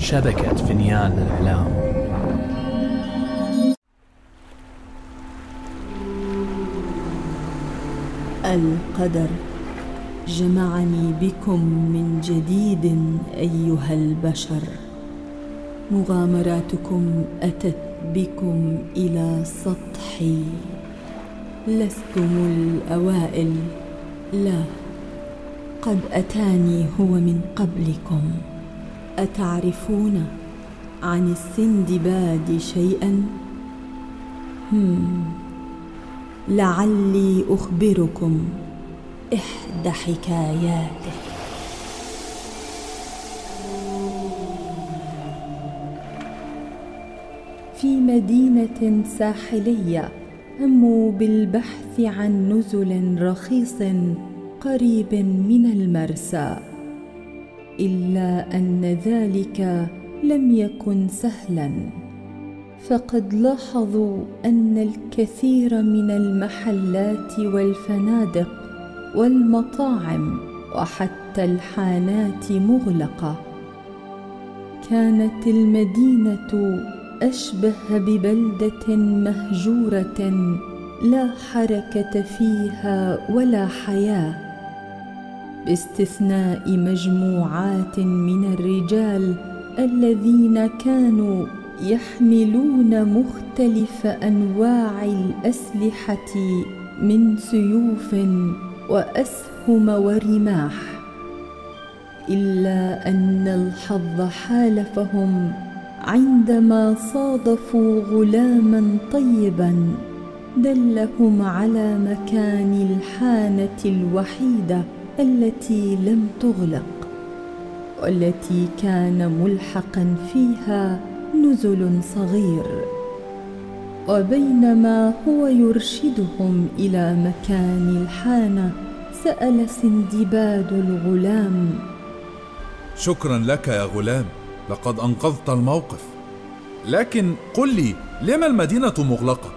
شبكة فنيان الإعلام القدر. جمعني بكم من جديد أيها البشر. مغامراتكم أتت بكم إلى سطحي. لستم الأوائل. لا قد أتاني هو من قبلكم. أتعرفون عن السندباد شيئا؟ هم لعلي أخبركم إحدى حكاياته. في مدينة ساحلية هموا بالبحث عن نزل رخيص قريب من المرسى. إلا أن ذلك لم يكن سهلا. فقد لاحظوا أن الكثير من المحلات والفنادق والمطاعم وحتى الحانات مغلقة. كانت المدينة أشبه ببلدة مهجورة لا حركة فيها ولا حياة. باستثناء مجموعات من الرجال الذين كانوا يحملون مختلف أنواع الأسلحة من سيوف وأسهم ورماح إلا أن الحظ حالفهم عندما صادفوا غلاما طيبا دلهم على مكان الحانة الوحيدة. التي لم تغلق والتي كان ملحقا فيها نزل صغير. وبينما هو يرشدهم إلى مكان الحانة سأل سندباد الغلام. شكرا لك يا غلام لقد أنقذت الموقف. لكن قل لي لما المدينة مغلقة؟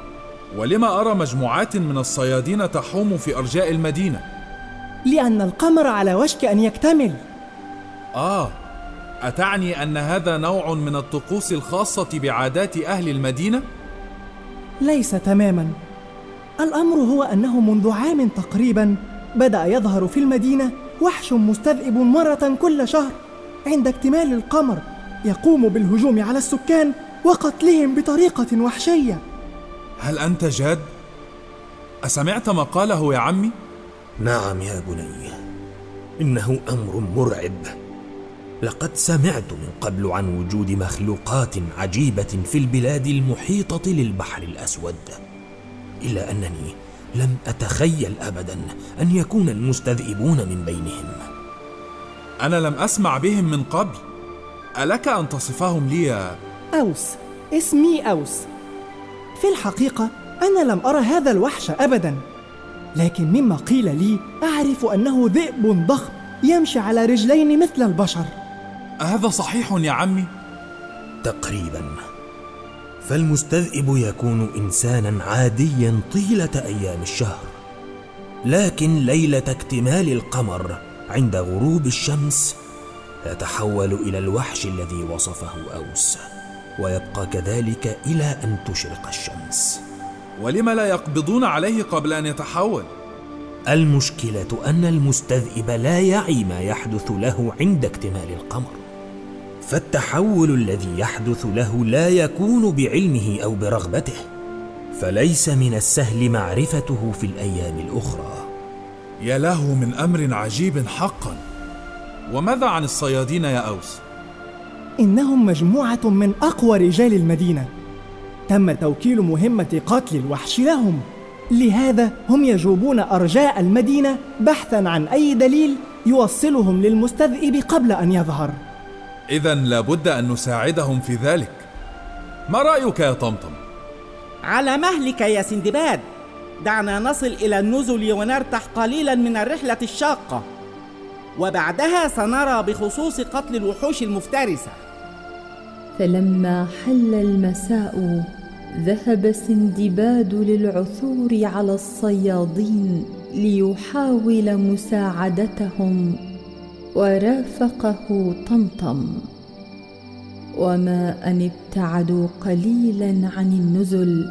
ولما أرى مجموعات من الصيادين تحوم في أرجاء المدينة؟ لأن القمر على وشك أن يكتمل. آه أتعني أن هذا نوع من الطقوس الخاصة بعادات أهل المدينة؟ ليس تماما. الأمر هو أنه منذ عام تقريبا بدأ يظهر في المدينة وحش مستذئب مرة كل شهر عند اكتمال القمر يقوم بالهجوم على السكان وقتلهم بطريقة وحشية. هل أنت جاد؟ أسمعت ما قاله يا عمي؟ نعم يا بني إنه أمر مرعب. لقد سمعت من قبل عن وجود مخلوقات عجيبة في البلاد المحيطة للبحر الأسود. إلا أنني لم أتخيل ابدا أن يكون المستذئبون من بينهم. أنا لم أسمع بهم من قبل. ألك أن تصفهم لي يا أوس اسمي أوس. في الحقيقة أنا لم أرى هذا الوحش ابدا. لكن مما قيل لي أعرف أنه ذئب ضخم يمشي على رجلين مثل البشر. هذا صحيح يا عمي؟ تقريبا. فالمستذئب يكون انسانا عاديا طيلة أيام الشهر لكن ليلة اكتمال القمر عند غروب الشمس يتحول إلى الوحش الذي وصفه أوس ويبقى كذلك إلى أن تشرق الشمس. ولم لا يقبضون عليه قبل أن يتحول؟ المشكلة أن المستذئب لا يعي ما يحدث له عند اكتمال القمر. فالتحول الذي يحدث له لا يكون بعلمه أو برغبته. فليس من السهل معرفته في الأيام الأخرى. يا له من أمر عجيب حقا. وماذا عن الصيادين يا أوس؟ إنهم مجموعة من أقوى رجال المدينة. تم توكيل مهمة قتل الوحش لهم. لهذا هم يجوبون أرجاء المدينة بحثا عن أي دليل يوصلهم للمستذئب قبل أن يظهر. اذا لابد أن نساعدهم في ذلك. ما رأيك يا طمطم؟ على مهلك يا سندباد. دعنا نصل إلى النزل ونرتاح قليلا من الرحلة الشاقة. وبعدها سنرى بخصوص قتل الوحوش المفترسة. فلما حل المساء ذهب سندباد للعثور على الصيادين ليحاول مساعدتهم ورافقه طمطم. وما أن ابتعدوا قليلا عن النزل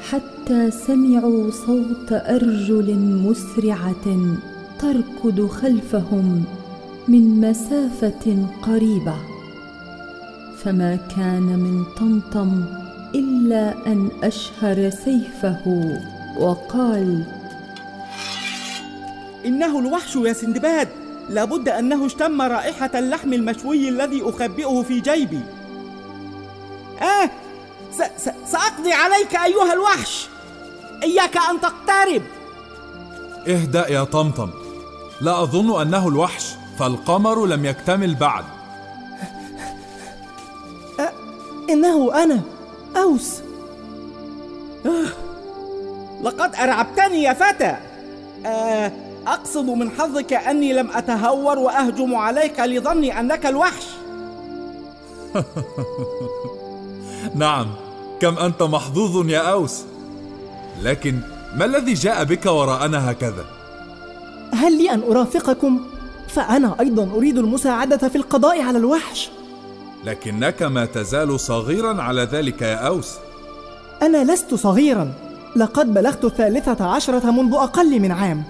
حتى سمعوا صوت أرجل مسرعة تركض خلفهم من مسافة قريبة. فما كان من طمطم إلا أن أشهر سيفه وقال إنه الوحش يا سندباد. لابد أنه اشتم رائحة اللحم المشوي الذي أخبئه في جيبي. آه س- س- سأقضي عليك أيها الوحش. إياك أن تقترب. اهدأ يا طمطم. لا أظن أنه الوحش فالقمر لم يكتمل بعد. إنه أنا أوس. لقد أرعبتني يا فتى آه أقصد من حظك أني لم أتهور وأهجم عليك لظني أنك الوحش. نعم كم أنت محظوظ يا أوس. لكن ما الذي جاء بك وراءنا هكذا؟ هل لي أن أرافقكم؟ فأنا أيضا أريد المساعدة في القضاء على الوحش. لكنك ما تزال صغيرا على ذلك يا أوس. أنا لست صغيرا. لقد بلغت الثالثة عشرة منذ أقل من عام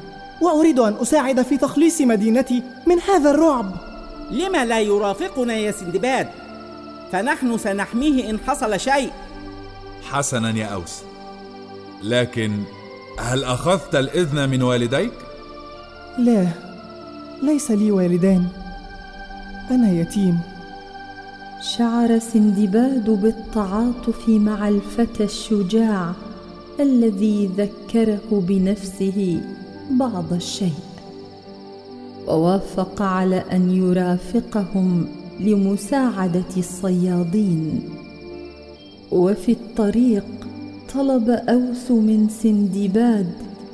وأريد أن أساعد في تخليص مدينتي من هذا الرعب. لما لا يرافقنا يا سندباد؟ فنحن سنحميه إن حصل شيء. حسنا يا أوس. لكن هل أخذت الإذن من والديك؟ لا ليس لي والدان. أنا يتيم. شعر سندباد بالتعاطف مع الفتى الشجاع الذي ذكره بنفسه بعض الشيء. ووافق على أن يرافقهم لمساعدة الصيادين. وفي الطريق طلب أوس من سندباد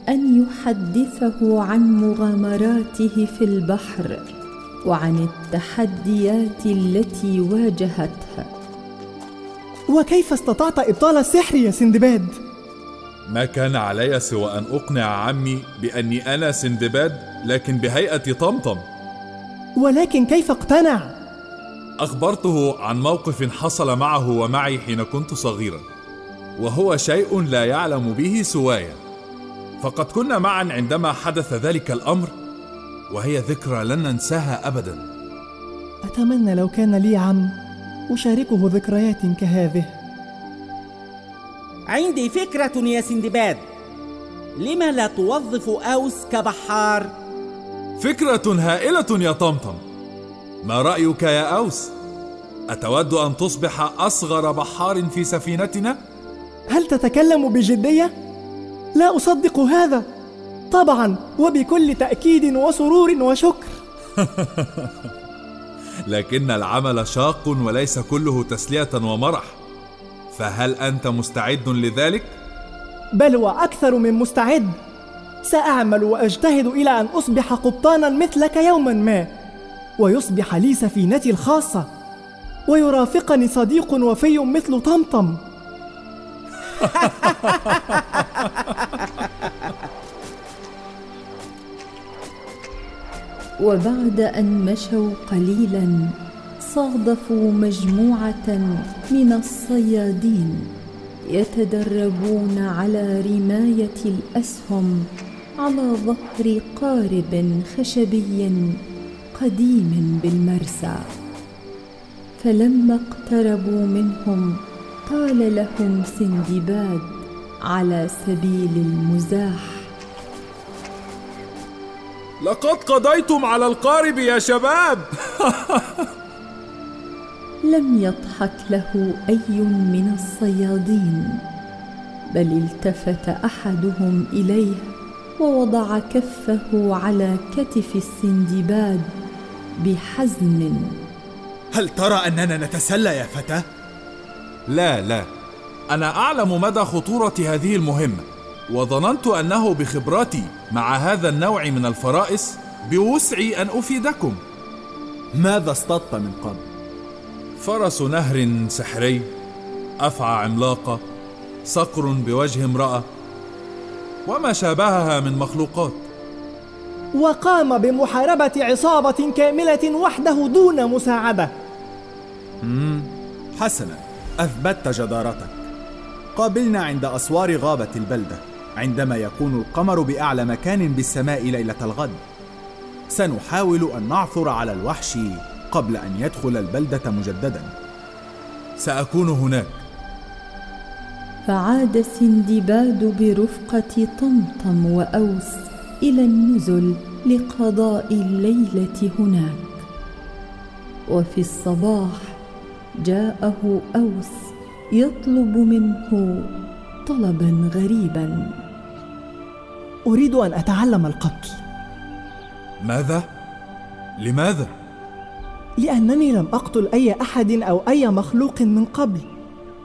أن يحدثه عن مغامراته في البحر. وعن التحديات التي واجهتها وكيف استطعت إبطال السحر يا سندباد؟ ما كان علي سوى أن أقنع عمي بأني أنا سندباد لكن بهيئة طمطم ولكن كيف اقتنع؟ أخبرته عن موقف حصل معه ومعي حين كنت صغيرا وهو شيء لا يعلم به سواي فقد كنا معا عندما حدث ذلك الأمر وهي ذكرى لن ننساها أبدا أتمنى لو كان لي عم أشاركه ذكريات كهذه عندي فكرة يا سندباد لما لا توظف أوس كبحار؟ فكرة هائلة يا طمطم ما رأيك يا أوس؟ أتود أن تصبح أصغر بحار في سفينتنا؟ هل تتكلم بجدية؟ لا أصدق هذا طبعا وبكل تأكيد وسرور وشكر. لكن العمل شاق وليس كله تسلية ومرح. فهل أنت مستعد لذلك؟ بل وأكثر من مستعد. سأعمل وأجتهد إلى أن أصبح قبطانا مثلك يوما ما ويصبح لي سفينتي الخاصة ويرافقني صديق وفي مثل طمطم. وبعد أن مشوا قليلا صادفوا مجموعة من الصيادين يتدربون على رماية الأسهم على ظهر قارب خشبي قديم بالمرسى. فلما اقتربوا منهم قال لهم سندباد على سبيل المزاح لقد قضيتم على القارب يا شباب. لم يضحك له أي من الصيادين بل التفت أحدهم إليه ووضع كفه على كتف السندباد بحزن. هل ترى أننا نتسلى يا فتى؟ لا لا. أنا أعلم مدى خطورة هذه المهمة. وظننت أنه بخبرتي مع هذا النوع من الفرائس بوسعي أن أفيدكم. ماذا اصطدت من قبل؟ فرس نهر سحري أفعى عملاقة صقر بوجه امرأة وما شابهها من مخلوقات. وقام بمحاربة عصابة كاملة وحده دون مساعدة. حسنا أثبتت جدارتك. قابلنا عند أسوار غابة البلدة. عندما يكون القمر بأعلى مكان بالسماء ليلة الغد. سنحاول أن نعثر على الوحش قبل أن يدخل البلدة مجددا. سأكون هناك. فعاد سندباد برفقة طمطم وأوس إلى النزل لقضاء الليلة هناك. وفي الصباح جاءه أوس يطلب منه طلبا غريبا. أريد أن أتعلم القتل. ماذا؟ لماذا؟ لأنني لم أقتل أي أحد أو أي مخلوق من قبل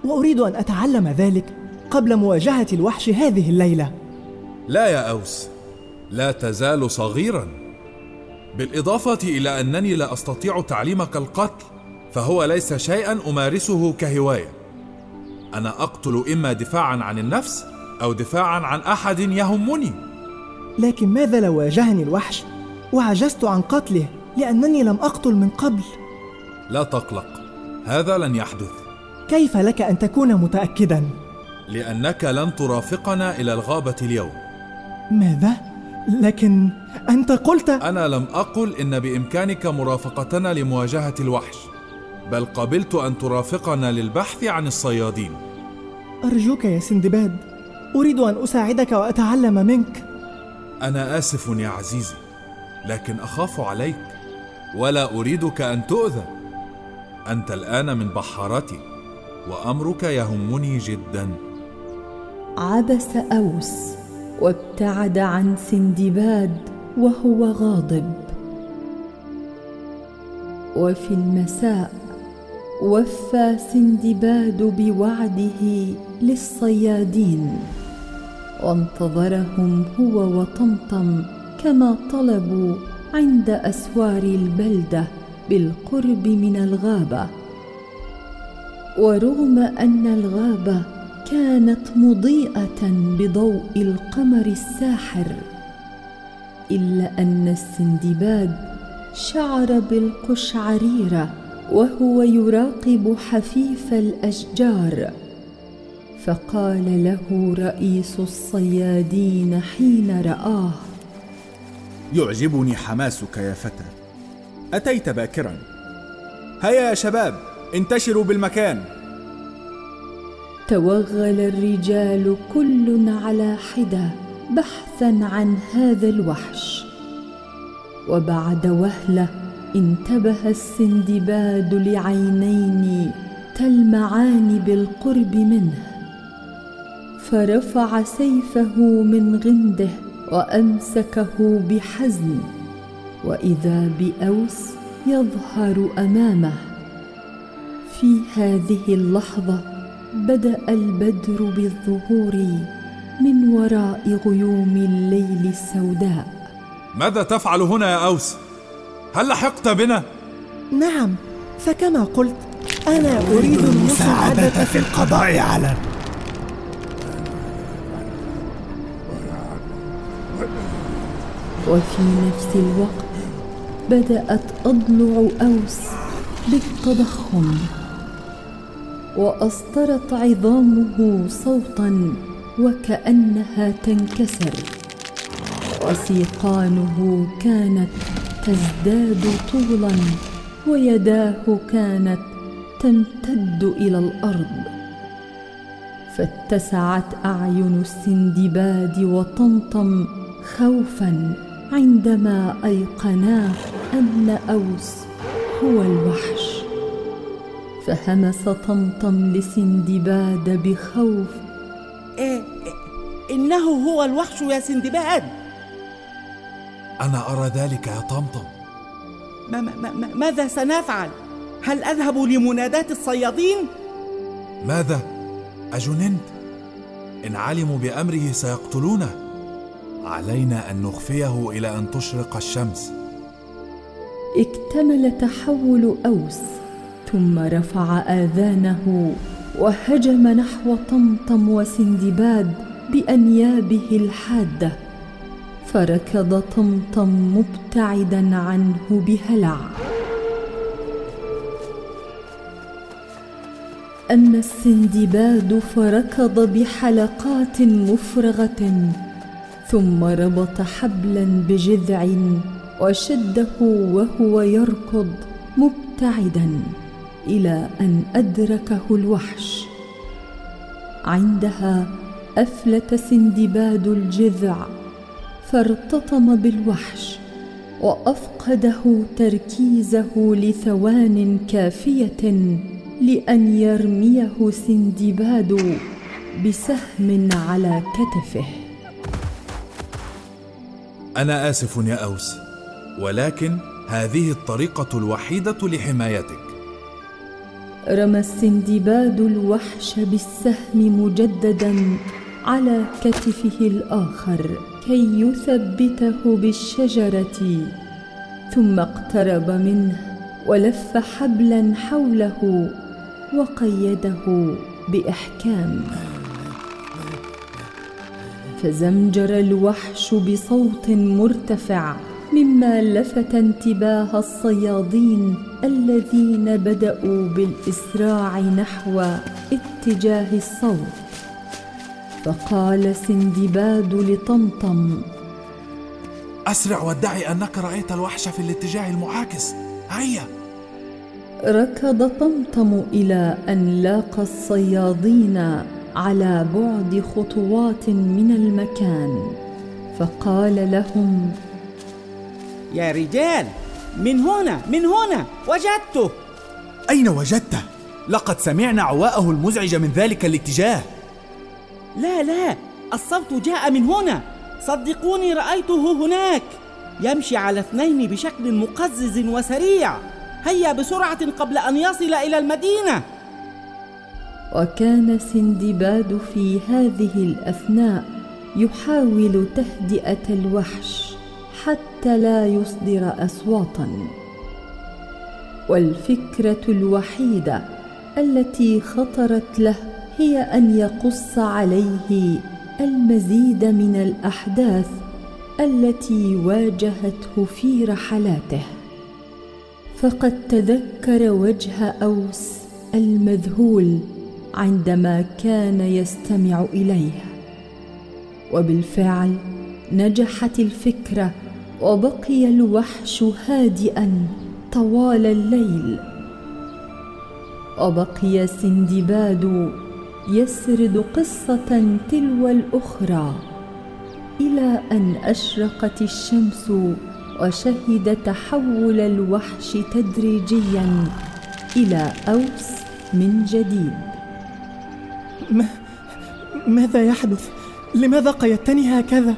وأريد أن أتعلم ذلك قبل مواجهة الوحش هذه الليلة. لا يا أوس لا تزال صغيرا. بالإضافة إلى أنني لا أستطيع تعليمك القتل فهو ليس شيئا أمارسه كهواية. أنا أقتل إما دفاعا عن النفس أو دفاعا عن أحد يهمني. لكن ماذا لو واجهني الوحش؟ وعجزت عن قتله لأنني لم أقتل من قبل. لا تقلق هذا لن يحدث. كيف لك أن تكون متأكدا؟ لأنك لن ترافقنا إلى الغابة اليوم. ماذا؟ لكن أنت قلت أنا لم أقل إن بإمكانك مرافقتنا لمواجهة الوحش بل قبلت أن ترافقنا للبحث عن الصيادين. أرجوك يا سندباد أريد أن أساعدك وأتعلم منك. أنا آسف يا عزيزي لكن أخاف عليك ولا أريدك أن تؤذى. أنت الآن من بحارتي وأمرك يهمني جدا. عبس أوس وابتعد عن سندباد وهو غاضب. وفي المساء وفى سندباد بوعده للصيادين. وانتظرهم هو وطمطم كما طلبوا عند أسوار البلدة بالقرب من الغابة. ورغم أن الغابة كانت مضيئة بضوء القمر الساحر إلا أن السندباد شعر بالقشعريرة وهو يراقب حفيف الأشجار. فقال له رئيس الصيادين حين رآه. يعجبني حماسك يا فتى. أتيت باكرا. هيا يا شباب انتشروا بالمكان. توغل الرجال كل على حدة بحثا عن هذا الوحش. وبعد وهلة انتبه السندباد لعينين تلمعان بالقرب منه. فرفع سيفه من غنده وأمسكه بحزم وإذا بأوس يظهر أمامه في هذه اللحظة بدأ البدر بالظهور من وراء غيوم الليل السوداء ماذا تفعل هنا يا أوس؟ هل لحقت بنا؟ نعم فكما قلت أنا أريد المساعدة في القضاء على وفي نفس الوقت بدأت أضلع أوس بالتضخم واصدرت عظامه صوتا وكأنها تنكسر. وسيقانه كانت تزداد طولا ويداه كانت تمتد إلى الأرض. فاتسعت أعين السندباد وطمطم خوفا عندما ايقنا أن أوس هو الوحش فهمس طمطم لسندباد بخوف إيه إنه هو الوحش يا سندباد أنا أرى ذلك يا طمطم ما ما ما ماذا سنفعل؟ هل أذهب لمناداة الصيادين؟ ماذا؟ أجننت؟ إن علموا بأمره سيقتلونه علينا أن نخفيه إلى أن تشرق الشمس. اكتمل تحول أوس ثم رفع آذانه وهجم نحو طمطم وسندباد بأنيابه الحادة. فركض طمطم مبتعدا عنه بهلع. أما السندباد فركض بحلقات مفرغة ثم ربط حبلا بجذع وشده وهو يركض مبتعدا إلى أن أدركه الوحش. عندها أفلت سندباد الجذع فارتطم بالوحش وأفقده تركيزه لثوان كافية لأن يرميه سندباد بسهم على كتفه. أنا آسف يا أوس ولكن هذه الطريقة الوحيدة لحمايتك. رمى السندباد الوحش بالسهم مجددا على كتفه الآخر كي يثبته بالشجرة ثم اقترب منه ولف حبلا حوله وقيده بإحكام. فزمجر الوحش بصوت مرتفع مما لفت انتباه الصيادين الذين بدأوا بالإسراع نحو اتجاه الصوت. فقال سندباد لطمطم أسرع وادعي أنك رأيت الوحش في الاتجاه المعاكس. هيا. ركض طمطم إلى أن لاقى الصيادين على بعد خطوات من المكان فقال لهم يا رجال من هنا من هنا وجدته. أين وجدته؟ لقد سمعنا عواءه المزعج من ذلك الاتجاه. لا لا الصوت جاء من هنا. صدقوني رأيته هناك. يمشي على اثنين بشكل مقزز وسريع. هيا بسرعة قبل أن يصل إلى المدينة. وكان سندباد في هذه الأثناء يحاول تهدئة الوحش حتى لا يصدر أصواتا. والفكرة الوحيدة التي خطرت له هي أن يقص عليه المزيد من الأحداث التي واجهته في رحلاته. فقد تذكر وجه أوس المذهول عندما كان يستمع إليه وبالفعل نجحت الفكرة وبقي الوحش هادئا طوال الليل. وبقي سندباد يسرد قصة تلو الأخرى إلى أن أشرقت الشمس وشهد تحول الوحش تدريجيا إلى أوس من جديد. ماذا يحدث؟ لماذا قيدتني هكذا؟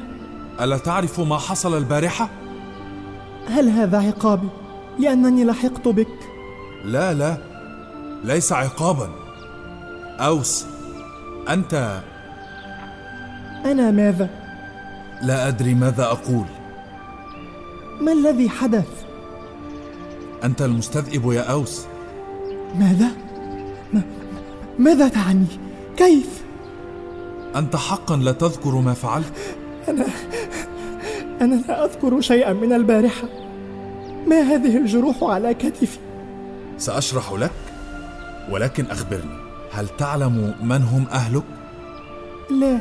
ألا تعرف ما حصل البارحة هل هذا عقابي لأنني لحقت بك؟ لا لا ليس عقابا أوس أنت أنا ماذا؟ لا أدري ماذا أقول ما الذي حدث؟ أنت المستذئب يا أوس ماذا؟ ما ماذا تعني؟ كيف؟ أنت حقا لا تذكر ما فعلت. أنا لا أذكر شيئا من البارحة. ما هذه الجروح على كتفي؟ سأشرح لك ولكن أخبرني هل تعلم من هم أهلك؟ لا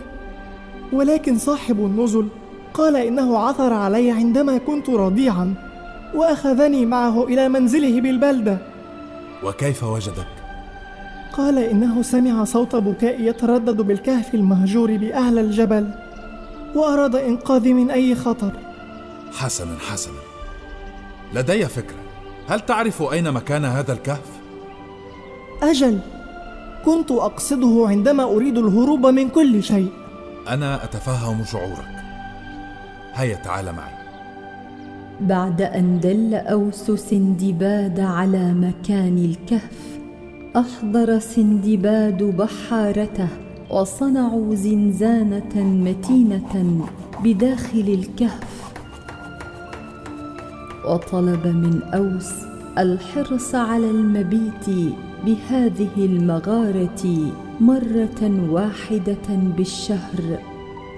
ولكن صاحب النزل قال إنه عثر علي عندما كنت رضيعا وأخذني معه إلى منزله بالبلدة. وكيف وجدك؟ قال إنه سمع صوت بكاء يتردد بالكهف المهجور بأعلى الجبل وأراد إنقاذي من أي خطر. حسنا حسنا. لدي فكرة. هل تعرف أين مكان هذا الكهف؟ أجل. كنت أقصده عندما أريد الهروب من كل شيء. أنا أتفهم شعورك. هيا تعال معي. بعد أن دل أوس سندباد على مكان الكهف أحضر سندباد بحارته وصنعوا زنزانة متينة بداخل الكهف. وطلب من أوس الحرص على المبيت بهذه المغارة مرة واحدة بالشهر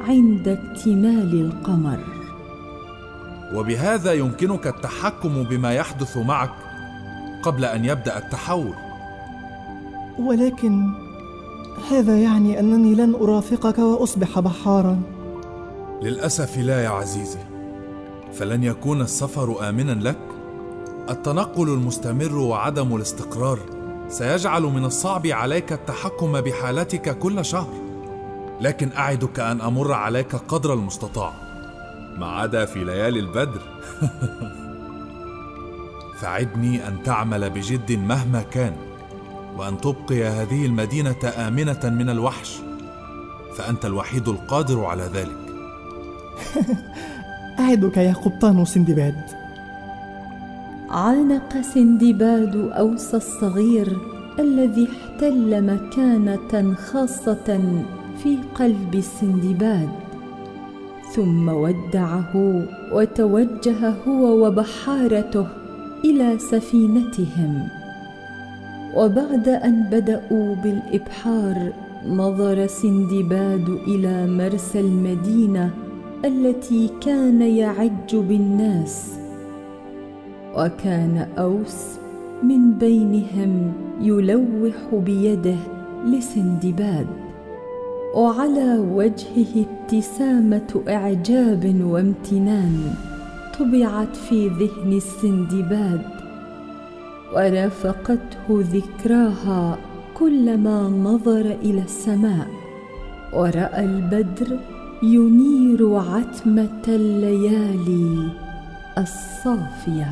عند اكتمال القمر. وبهذا يمكنك التحكم بما يحدث معك قبل أن يبدأ التحول. ولكن هذا يعني أنني لن أرافقك وأصبح بحارا. للأسف لا يا عزيزي. فلن يكون السفر آمنا لك؟ التنقل المستمر وعدم الاستقرار سيجعل من الصعب عليك التحكم بحالتك كل شهر. لكن أعدك أن أمر عليك قدر المستطاع. ما عدا في ليالي البدر. فعدني أن تعمل بجد مهما كان. وان تبقي هذه المدينة آمنة من الوحش فأنت الوحيد القادر على ذلك. أعدك يا قبطان سندباد. عانق سندباد أوس الصغير الذي احتل مكانة خاصة في قلب سندباد ثم ودعه وتوجه هو وبحارته إلى سفينتهم. وبعد أن بدأوا بالإبحار نظر سندباد إلى مرسى المدينة التي كان يعج بالناس. وكان أوس من بينهم يلوح بيده لسندباد. وعلى وجهه ابتسامة إعجاب وامتنان طبعت في ذهن السندباد ورافقته ذكراها كلما نظر إلى السماء. ورأى البدر ينير عتمة الليالي الصافية.